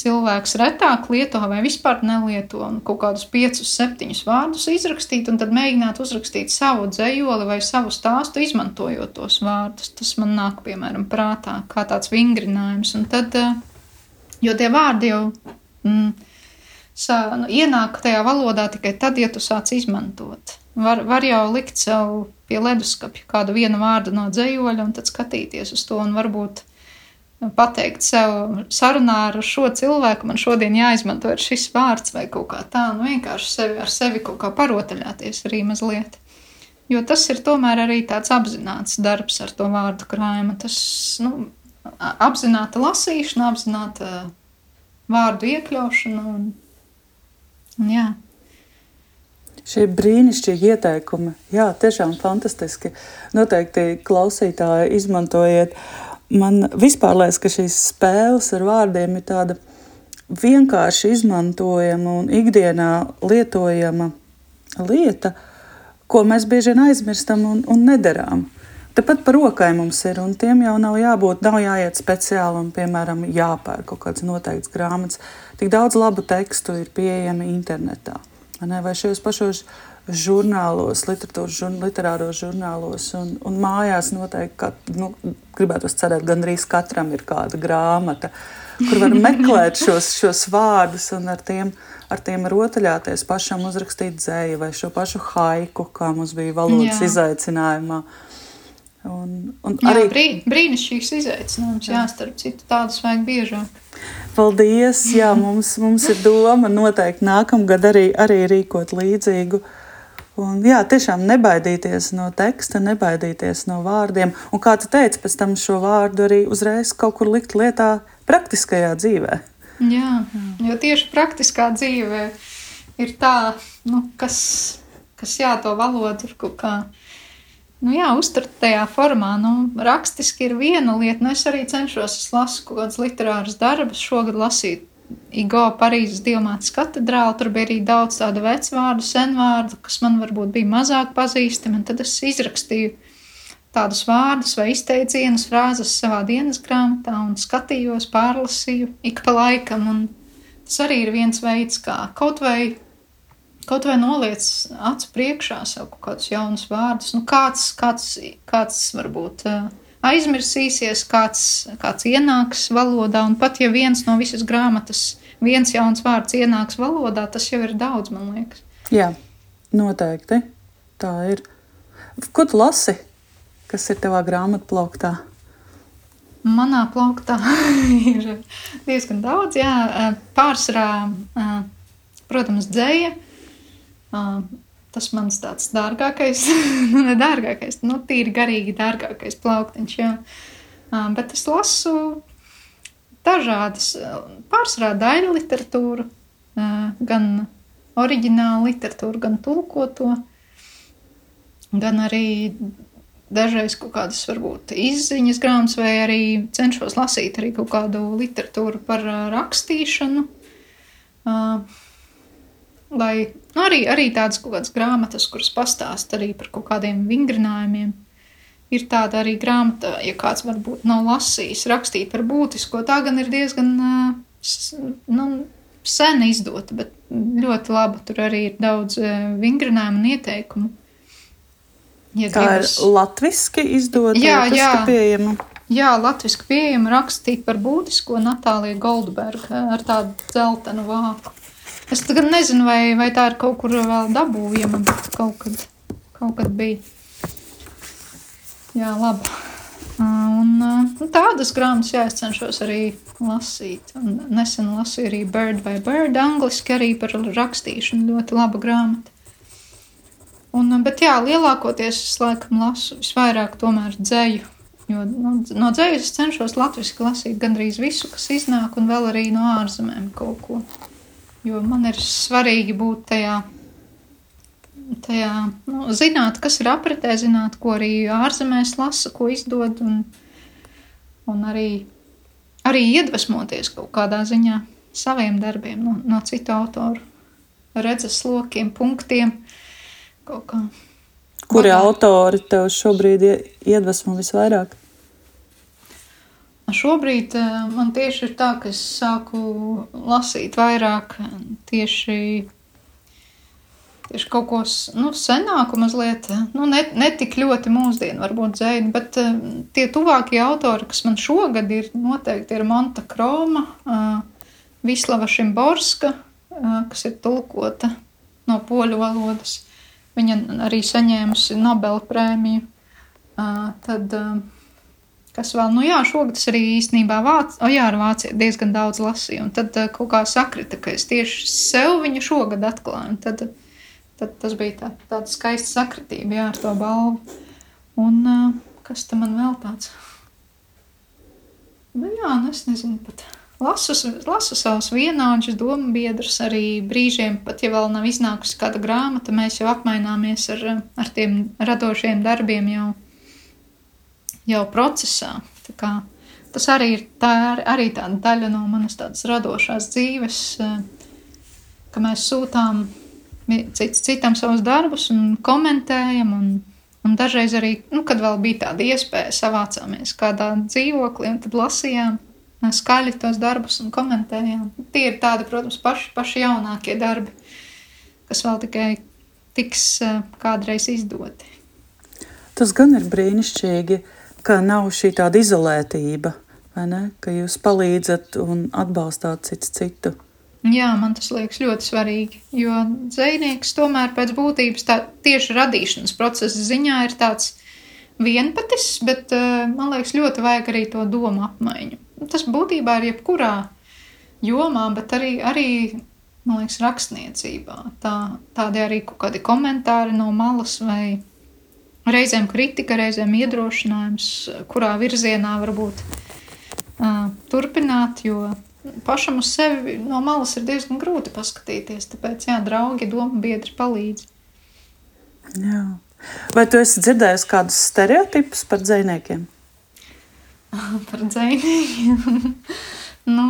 cilvēks retāk lieto vai vispār nelieto, un kaut kādus piecus, septiņus vārdus izrakstīt, un tad mēģināt uzrakstīt savu dzējoli vai savu stāstu, izmantojot tos vārdus. Tas man nāk, piemēram, prātā kā tāds vingrinājums. Un tad, eh, jo tie vārdi jau mm, sa, nu, ienāk tajā valodā tikai tad, ja tu sāc izmantot. Var, var jau likt sev pie leduskapja kādu vienu vārdu no dzējoļa un tad skatīties uz to un varbūt pateikt sev sarunā ar šo cilvēku, man šodien jāizmanto šis vārds vai kaut kā tā, nu vienkārši sevi, ar sevi kaut kā parotaļāties arī mazliet. Jo tas ir tomēr arī tāds apzināts darbs ar to vārdu krājumu. Tas, nu, apzināta lasīšana, apzināta vārdu iekļaušana un, un jā. Šie brīnišķīgi ieteikumi, jā, tiešām fantastiski. Noteikti klausītāji izmantojiet uh, man vispār liekas, ka šīs spēles ar vārdiem ir tāda vienkārši izmantojama un ikdienā lietojama lieta, ko mēs bieži vien aizmirstam un, un nedarām. Tāpat par rokai mums ir, un tiem jau nav jābūt, nav jāiet speciāli un, piemēram, jāpērk kaut kāds noteikts grāmatas. Tik daudz labu tekstu ir pieejami internetā. Vai šajos pašos žurnālos, literatūras, žur, literāros žurnālos. Un, un mājās noteikti, ka, nu, gribētu cerēt, gandrīz katram ir kāda grāmata, kur var meklēt šos, šos vārdus un ar tiem, ar tiem rotaļāties, pašam uzrakstīt dzēju vai šo pašu haiku, kā mums bija valodas Jā. izaicinājumā. Un, un jā, arī brī, brīnišķīgs izaicinājums, jā, starp citu, tādus vajag biežāk. Paldies! Jā, mums, mums ir doma noteikti nākamgad arī, arī rīkot līdzīgu uh, Un, jā, tiešām nebaidīties no teksta, nebaidīties no vārdiem. Un kā tu teici, pēc tam šo vārdu arī uzreiz kaut kur likt lietā praktiskajā dzīvē. Jā, jo tieši praktiskā dzīvē ir tā, nu, kas, kas jā, to valodu ir kaut kā. Nu, jā, uztvert tajā formā. Nu, rakstiski ir viena lieta, nu, es arī cenšos, es lasu kaut kādas literāras darbus, šogad lasīt Igo Parīzes diamātas katedrāli. Tur bija arī daudz tādu vecvārdu, senvārdu, kas man varbūt bija mazāk pazīstami. Tad es izrakstīju tādus vārdus vai izteicienus, frāzes savā dienas grāmatā un skatījos, pārlasīju ik pa laikam. Un tas arī ir viens veids, kā kaut vai, kaut vai noliec acu priekšā sev kaut kādus jaunus vārdus. Nu, kāds, kāds, kāds varbūt. Uh, aizmirsīsies, kāds, kāds ienāks valodā, un pat ja viens no visas grāmatas, viens jauns vārds ienāks valodā, tas jau ir daudz, man liekas. Jā, noteikti. Tā ir. Ko tu lasi? Kas ir tavā grāmatā plauktā? Manā plauktā ir diezgan daudz. Jā, pārsvarā, protams, dzēja tas mans tāds dārgākais, nu, ne dārgākais, nu, tīri garīgi dārgākais plauktiņš. Jā. Bet es lasu dažādas, pārsvarā daļu literatūru, gan oriģinālu literatūru, gan tulkoto, gan arī dažreiz kaut kādas varbūt izziņas grāmatas, vai arī cenšos lasīt arī kaut kādu literatūru par rakstīšanu. Uh, lai nu, arī, arī tādas kaut kādas grāmatas, kuras pastāst arī par kaut kādiem vingrinājumiem. Ir tāda arī grāmata, ja kāds varbūt nav lasījis, rakstīt par būtisko. Tā gan ir diezgan nu, sen izdota, bet ļoti laba. Tur arī ir daudz vingrinājumu un ieteikumu. Ja tā gribas... ir latviešu izdota, jā, jā. pieejama. Jā, latviešu pieejama rakstīt par būtisko Natāliju Goldbergu ar tādu dzeltenu vāku. Es tagad nezinu, vai, vai tā ir kaut kur vēl dabūjama, bet kaut kad, kaut kad bija. Jā, labi. Un, un tādas grāmatas, jā, es cenšos arī lasīt. Un nesen lasīju arī Bird by Bird, angliski arī par rakstīšanu. Ļoti laba grāmata. Un, bet jā, lielākoties es laikam lasu visvairāk tomēr dzēju. Jo nu, no dzējas es cenšos latviešu lasīt gandrīz visu, kas iznāk, un vēl arī no ārzemēm kaut ko. Jo man ir svarīgi būt tajā, tajā nu, zināt, kas ir apritē, zināt, ko arī ārzemēs lasa, ko izdod, un, un arī, arī iedvesmoties kaut kādā ziņā saviem darbiem no, no citu autoru redzes lokiem, punktiem. Kuri autori tev šobrīd iedvesmo visvairāk? Šobrīd eh, man tieši ir tā, ka es sāku lasīt vairāk tieši, tieši kaut ko nu, senāku, mazliet, nu, ne, ne tik ļoti mūsdienu, varbūt dzēni, bet eh, tie tuvākie autori, kas man šogad ir, noteikti ir Monta Kroma, eh, Vislava Šimborska, kas ir tulkota no poļu valodas. Viņa arī saņēmusi Nobela prēmiju. Tad Kas vēl, nu jā, šogad es arī īstenībā vāc, o jā, ar vāciju diezgan daudz lasīju, un tad uh, kaut kā sakrita, ka es tieši sev viņu šogad atklāju, un tad, tad tas bija tā, tāda skaista sakritība, jā, ar to balvu. Un uh, kas tam man vēl tāds? Nu jā, nu es nezinu pat. Lasu, lasu savus vienādus domu biedrus arī brīžiem, pat ja vēl nav iznākusi kāda grāmata, mēs jau apmaināmies ar, ar tiem radošiem darbiem jau jau procesā. Tas arī ir tā, arī tāda daļa no manas radošās dzīves, ka mēs sūtām cits, citam savus darbus un komentējam. Un, un dažreiz arī, nu, kad vēl bija tāda iespēja, savācāmies kādā dzīvoklī un tad lasījām skaļi tos darbus un komentējām. Tie ir tādi, protams, paši, paši jaunākie darbi, kas vēl tikai tiks kādreiz izdoti. Tas gan ir brīnišķīgi, ka nav šī tāda izolētība, ka jūs palīdzat un atbalstāt cits citu. Jā, man tas liekas ļoti svarīgi, jo dzinieks tomēr pēc būtības tā tieši radīšanas procesa ziņā ir tāds vienpatis, bet man liekas ļoti vajag arī to domu apmaiņu. Tas būtībā ir jebkurā jomā, bet arī, arī man liekas, rakstniecībā. Tā, tādi arī kaut kādi komentāri no malas vai reizēm kritika, reizēm iedrošinājums, kurā virzienā varbūt uh, turpināt, jo pašam uz sevi no malas ir diezgan grūti paskatīties. Tāpēc, jā, draugi, doma biedri palīdz. Jā. Vai tu esi dzirdējis kādus stereotipus par dziniekiem? par dziniekiem. nu,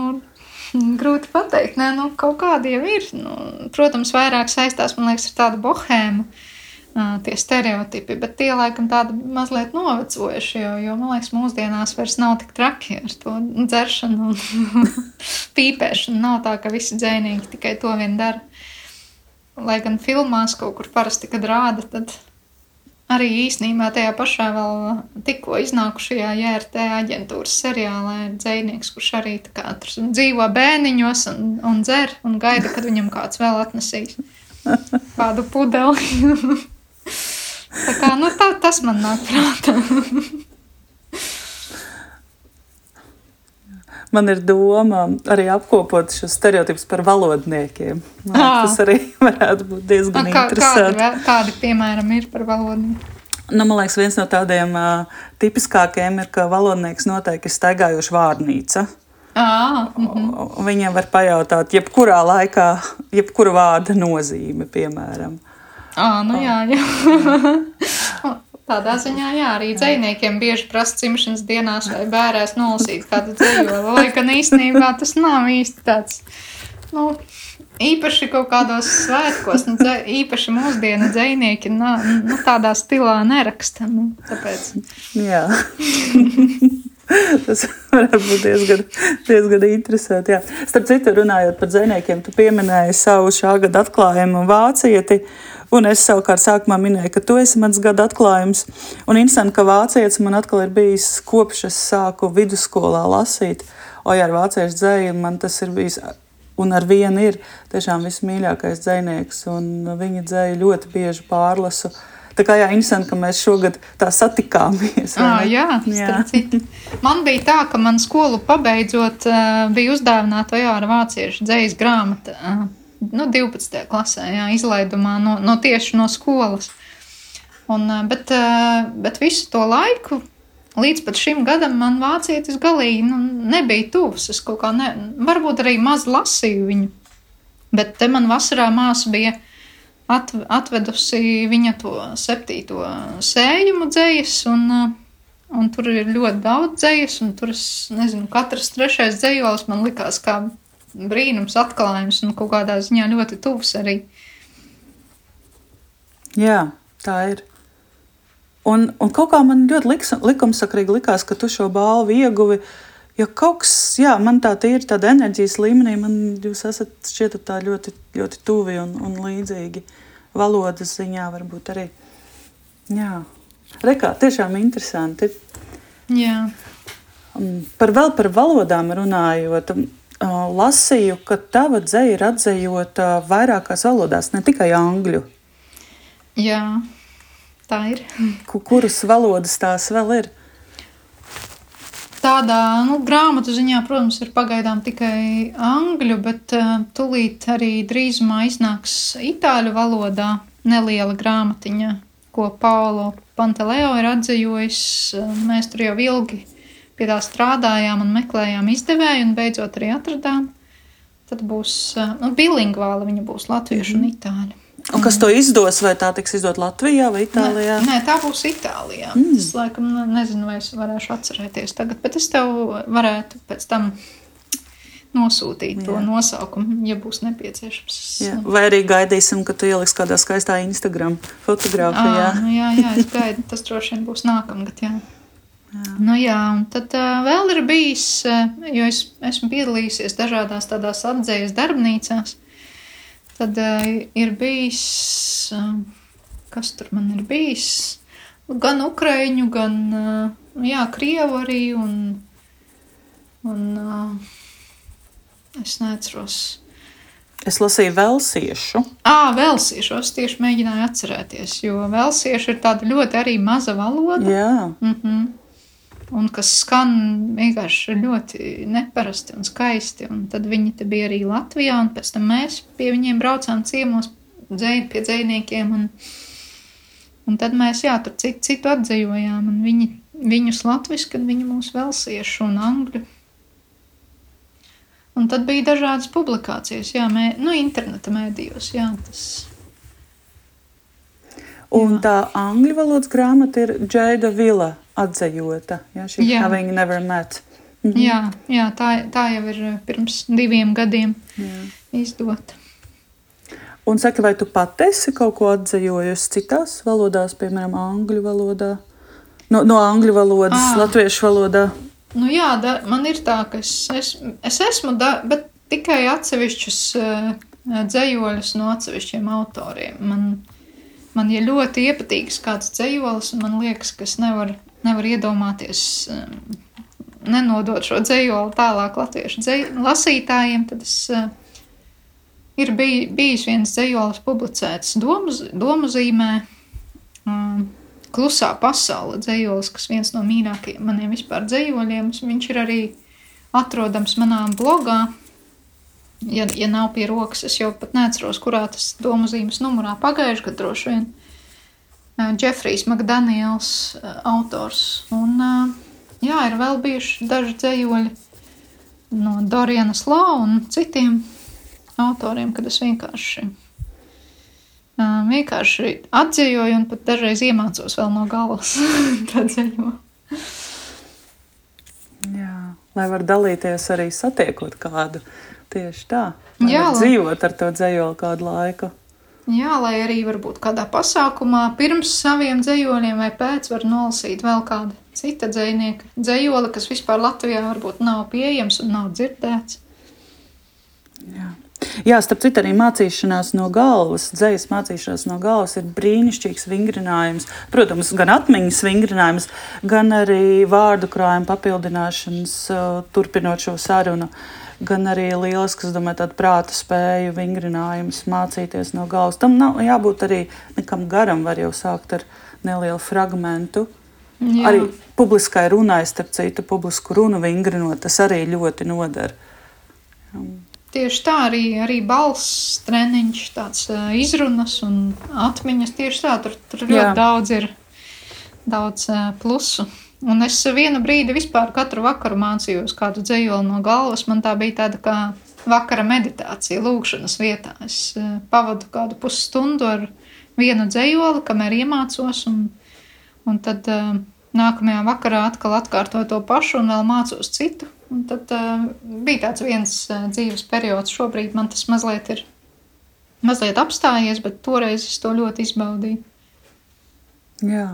grūti pateikt. Nē, nu, kaut kādi jau ir. Nu, protams, vairāk saistās liekas, ar tādu bohēmu. Uh, tie stereotipi, bet tie laikam tādi mazliet novecojuši, jo, jo man liekas, mūsdienās vairs nav tik traki ar to dzeršanu un pīpēšanu. Nav tā, ka visi dzēnīgi tikai to vien dara. Lai gan filmās kaut kur parasti, kad rāda, tad arī īsnībā tajā pašā vēl tikko iznākušajā JRT aģentūras seriālā ir dzēnieks, kurš arī kā, dzīvo bēniņos un, un dzer un gaida, kad viņam kāds vēl atnesīs kādu pudeli. tā kā, nu, tā, tas man nāk prātā. man ir doma arī apkopot šos stereotipus par valodniekiem. Man, tas arī varētu būt diezgan kā, interesanti. Kādi, kādi, piemēram, ir par valodnieku? Nu, man liekas, viens no tādiem uh, tipiskākajiem ir, ka valodnieks noteikti ir staigājoša vārnīca. À, mm -hmm. Viņam var pajautāt, jebkurā laikā, jebkura vārda nozīme, piemēram. À, nu jā, jā. Tādā ziņā, jā, arī dzīsniekiem bieži prasa cimšanas dienās vai bērēs nolasīt kādu dzīvolu, lai gan īstenībā tas nav īsti tāds, nu, īpaši kaut kādos svētkos, nu, dzē, īpaši mūsdienu dzīsnieki, nu, nu, tādā stilā neraksta, nu, tāpēc. Jā. Tas varētu būt diezgan, diezgan interesanti. Jā. Starp citu, runājot par dzīsniekiem, tu pieminēji savu šā gada atklājumu vācieti. Un es savukārt sākumā minēju, ka tu esi mans gada atklājums. Un interesanti, ka vācietis man atkal ir bijis kopš es sāku vidusskolā lasīt. O, jā, ar vāciešu dzēju man tas ir bijis. Un ar vienu ir tiešām vismīļākais dzinieks, un viņa dzēja ļoti bieži pārlasu. Tā kā jā, interesanti, ka mēs šogad tā satikāmies. À, jā, jā. Man bija tā, ka man skolu pabeidzot, bija uzdāvināta Vajāra vāciešu dzējas grāmata nu, 12. klasē, jā, izlaidumā no, no tieši no skolas. Un, eh, bet, eh, bet visu to laiku, līdz pat šim gadam, man vācietis galīgi nu, nebija tuvs. Es kaut kā, ne, varbūt arī maz lasīju viņu. Bet te man vasarā māsa bija atvedusi viņa to septīto sējumu dzējas, un, eh, un tur ir ļoti daudz dzējas, un tur es nezinu, katrs trešais dzējolis man likās kā brīnums, atklājums un kaut kādā ziņā ļoti tuvs arī. Jā, tā ir. Un, un kaut kā man ļoti liks, likumsakrīgi likās, ka tu šo balvu ieguvi. Jo kaut kas, jā, man tā ir tāda enerģijas līmenī, man jūs esat šķietat tā ļoti, ļoti tuvi un, un līdzīgi valodas ziņā varbūt arī. Jā, rekā, tiešām interesanti. Jā. Par vēl par valodām runājot, lasīju, ka tava dzēja ir atzējota vairākās valodās, ne tikai angļu. Jā, tā ir. Kuras valodas tās vēl ir? Tādā nu, grāmatu ziņā, protams, ir pagaidām tikai angļu, bet uh, tūlīt arī drīzumā iznāks itāļu valodā neliela grāmatiņa, ko Paulo Panteleo ir atzījis. Mēs tur jau ilgi pie tā strādājām un meklējām izdevēju, un beidzot arī atradām. Tad būs nu, bilingvāli, viņa būs latviešu mm un itāļu. Un kas to izdos, vai tā tiks izdot Latvijā vai Itālijā? Nē, nē tā būs Itālijā. Mm. Es laikam nezinu, vai es varēšu atcerēties tagad, bet es tev varētu pēc tam nosūtīt Jā. to nosaukumu, ja būs nepieciešams. Jā. Vai arī gaidīsim, ka tu ieliks kādā skaistā Instagram fotografijā. À, nu jā, jā, es gaidu, tas droši vien būs nākamgad, jā. Jā. Nu, jā, un tad uh, vēl ir bijis, uh, jo es esmu piedalījusies dažādās tādās apdzējas darbnīcās. Tad uh, ir bijis, uh, kas tur man ir bijis? Gan ukrāņu, gan uh, jā, krievu arī. Un, un, uh, es neatceros. Es lasīju velsiešu. Ah, velsiešu. Es tieši mēģināju atcerēties, jo velsiešu ir tāda ļoti arī maza valoda. Jā. Mm -hmm. Un kas skan vienkārši ļoti neparasti un skaisti. Un tad viņi te bija arī Latvijā, un pēc tam mēs pie viņiem braucām ciemos dzēn, pie dzējniekiem. Un, un tad mēs, jā, tur citu, citu atzējojām, un viņi, viņus latviski, un viņi mūs velsiešu un angļu. Un tad bija dažādas publikācijas, jā, mē, nu, interneta mēdījos. Jā, tas. Un jā. tā angļu valodas grāmata ir Džeida Vila atzējota. Jā, šī jā. Having Never Met. Mhm. Jā, jā tā, tā jau ir eh, pirms diviem gadiem jā. izdota. Un saka, vai tu pati esi kaut ko atzējojusi citās valodās, piemēram, angļu valodā? No, no angļu valodas, à. latviešu valodā? Nu, jā, da, man ir tā, ka es, es, es esmu, da, bet tikai atsevišķus uh, dzējoļus no atsevišķiem autoriem. Man, man ir ļoti iepatīgs kāds dzējolis, un man liekas, ka es nevaru nevar iedomāties, uh, nenodot šo dzējoli tālāk latviešu dzēj, lasītājiem. Tad es, uh, ir bij, bijis viens dzējolis publicēts domu, domu zīmē. Uh, Klusā pasaule dzējolis, kas viens no mīļākajiem maniem vispār dzējoļiem. Viņš ir arī atrodams manā blogā. Ja, ja nav pie rokas, es jau pat neatceros, kurā tas domu zīmes numurā pagājušajā gadā droši vien. Džefrijs Makdaniels autors. Un jā, ir vēl bijuši daži dzējoļi no Dorianas Lau un citiem autoriem, kad es vienkārši vienkārši atzīvoju un pat dažreiz iemācos vēl no galvas dzējo. Jā, lai var dalīties arī satiekot kādu tieši tā. Jā, dzīvot ar to dzējoli kādu laiku. Jā, lai arī varbūt kādā pasākumā pirms saviem dzējoļiem vai pēc var nolasīt vēl kādu cita dzējnieka dzējoli, kas vispār Latvijā varbūt nav pieejams un nav dzirdēts. Jā. Jā, starp citu, arī mācīšanās no galvas, dzīslas mācīšanās no galvas ir brīnišķīgs vingrinājums. Protams, gan atmiņas vingrinājums, gan arī vārdu krājuma papildināšanas, turpinot šo sarunu. Gan arī liels, kas, domāju, tādu prāta spēju vingrinājums, mācīties no galvas. Tam nav jābūt arī nekam garam, var jau sākt ar nelielu fragmentu. Jā. Arī publiskai runai, starp citu, publisku runu vingrinot, tas arī ļoti nodara. Tieši tā arī, arī balss treniņš, tāds izrunas un atmiņas. Tieši tā, tur, tur ļoti Jā. daudz ir daudz plusu. Un es vienu brīdi vispār katru vakaru mācījos kādu dzējoli no galvas. Man tā bija tāda kā vakara meditācija, lūkšanas vietā. Es uh, pavadu kādu pusstundu ar vienu dzējoli, kamēr iemācos, un, un tad uh, nākamajā vakarā atkal atkārtoju to pašu un vēl mācos citu. Un tad uh, bija tāds viens uh, dzīves periods, šobrīd man tas mazliet ir mazliet apstājies, bet toreiz es to ļoti izbaudīju. Jā,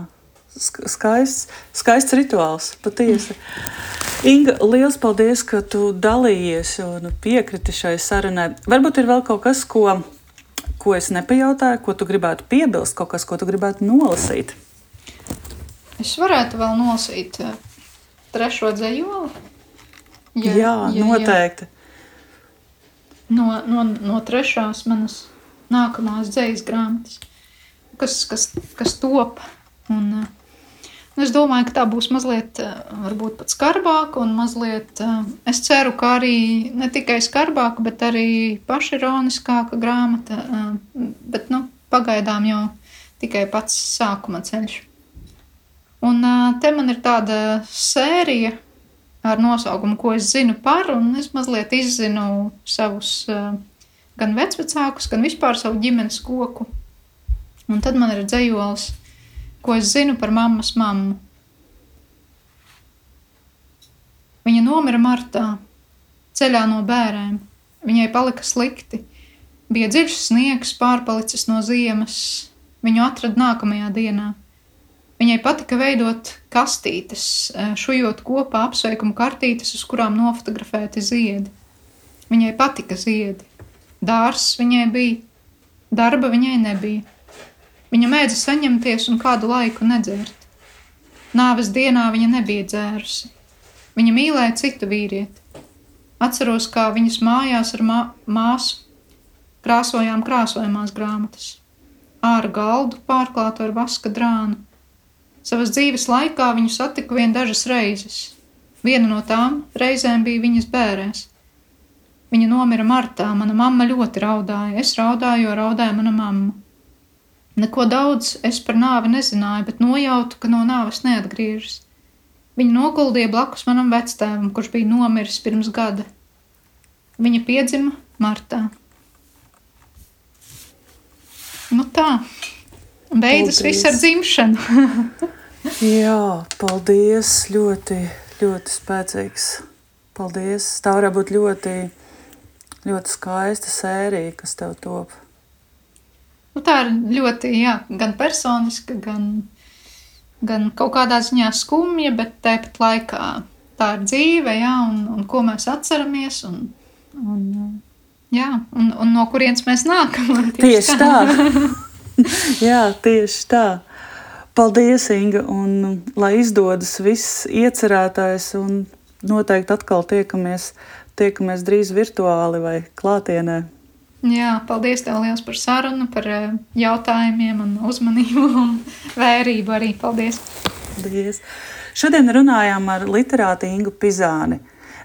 skaists, skaists rituāls, patiesi. Inga, liels paldies, ka tu dalījies un piekriti šai sarunai. Varbūt ir vēl kaut kas, ko, ko es nepajautāju, ko tu gribētu piebilst, kaut kas, ko tu gribētu nolasīt. Es varētu vēl nolasīt eh, trešo dzējoli. Jā, jā, jā noteikti. Jā. No, no, no trešās manas nākamās dzīslas grāmatas, kas, kas, kas top. Un, nu, es domāju, ka tā būs mazliet, varbūt pat skarbāka, un mazliet, es ceru, ka arī ne tikai skarbāka, bet arī pašironiskāka grāmata. Bet, nu, pagaidām jau tikai pats sākuma ceļš. Un te man ir tāda sērija, ar nosaukumu, ko es zinu par, un es mazliet izzinu savus gan vecākus, gan vispār savu ģimenes koku. Un tad man ir dzējols, ko es zinu par mammas mammu. Viņa nomira martā, ceļā no bērēm. Viņai palika slikti. Bija dziļš sniegs, pārpalicis no ziemas. Viņu atrada nākamajā dienā. Viņai patika veidot kastītes, e, šujot kopā apsveikumu kartītes, uz kurām nofotografēti ziedi. Viņai patika ziedi. Dārzs viņai bija Darba viņai nebija. Viņa mēdza saņemties un kādu laiku nedzert. Nāves dienā viņa nebija dzērusi. Viņa mīlēja citu vīrieti. Atceros, kā viņas mājās ar mā māsu krāsojām krāsojamās grāmatas. Āra galdu pārklātu ar vaska drānu. Savas dzīves laikā viņu satiku vien dažas reizes. Viena no tām reizēm bija viņas bērēs. Viņa nomira martā, mana mamma ļoti raudāja. Es raudāju, jo raudāja mana mamma. Neko daudz es par nāvi nezināju, bet nojautu, ka no nāves neatgriežas. Viņa noguldīja blakus manam vectēvam, kurš bija nomiris pirms gada. Viņa piedzima martā. Nu tā, beidzas viss ar dzimšanu. Jā, paldies. Ļoti, ļoti spēcīgs. Paldies. Tā varētu būt ļoti ļoti skaista sērija, kas tev top. Nu, tā ir ļoti, jā, gan personiska, gan, gan kaut kādā ziņā skumja, bet tāpat laikā tā ir dzīve, jā, un, un ko mēs atceramies, un, un, jā, un, un no kurienes mēs nākam. Tieši, tieši tā. jā, tieši tā. Paldies, Inga, un lai izdodas viss iecerētais, un noteikti atkal tiekamies tiekamies drīz virtuāli vai klātienē. Jā, paldies tev liels par sarunu, par eh, jautājumiem un uzmanību un vērību arī. Paldies! Paldies! Šodien runājām ar literātu Ingu Pizāni.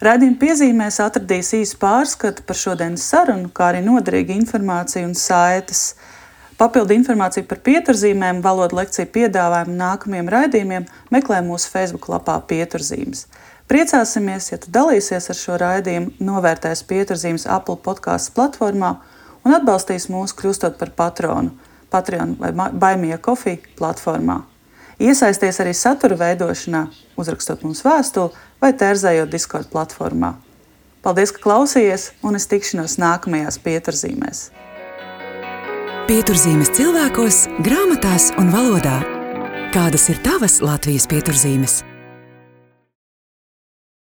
Radījuma piezīmēs atradīs īsu pārskatu par šodienas sarunu, kā arī noderīgu informāciju un saites. Papildu informāciju par pieturzīmēm, valodu lekciju piedāvājumu nākamajiem raidījumiem meklē mūsu Facebook lapā Pieturzīmes. Priecāsimies, ja tu dalīsies ar šo raidījumu, novērtēs pieturzīmes Apple podkāstu platformā un atbalstīs mūs kļūstot par patronu Patreon vai Baimija Coffee platformā. Iesaisties arī satura veidošanā, uzrakstot mums vēstuli vai tērzējot Discord platformā. Paldies, ka klausījāties, un es tikšanos nākamajās pieturzīmēs. Pieturzīmes cilvēkos, grāmatās un valodā. Kādas ir tavas Latvijas pieturzīmes?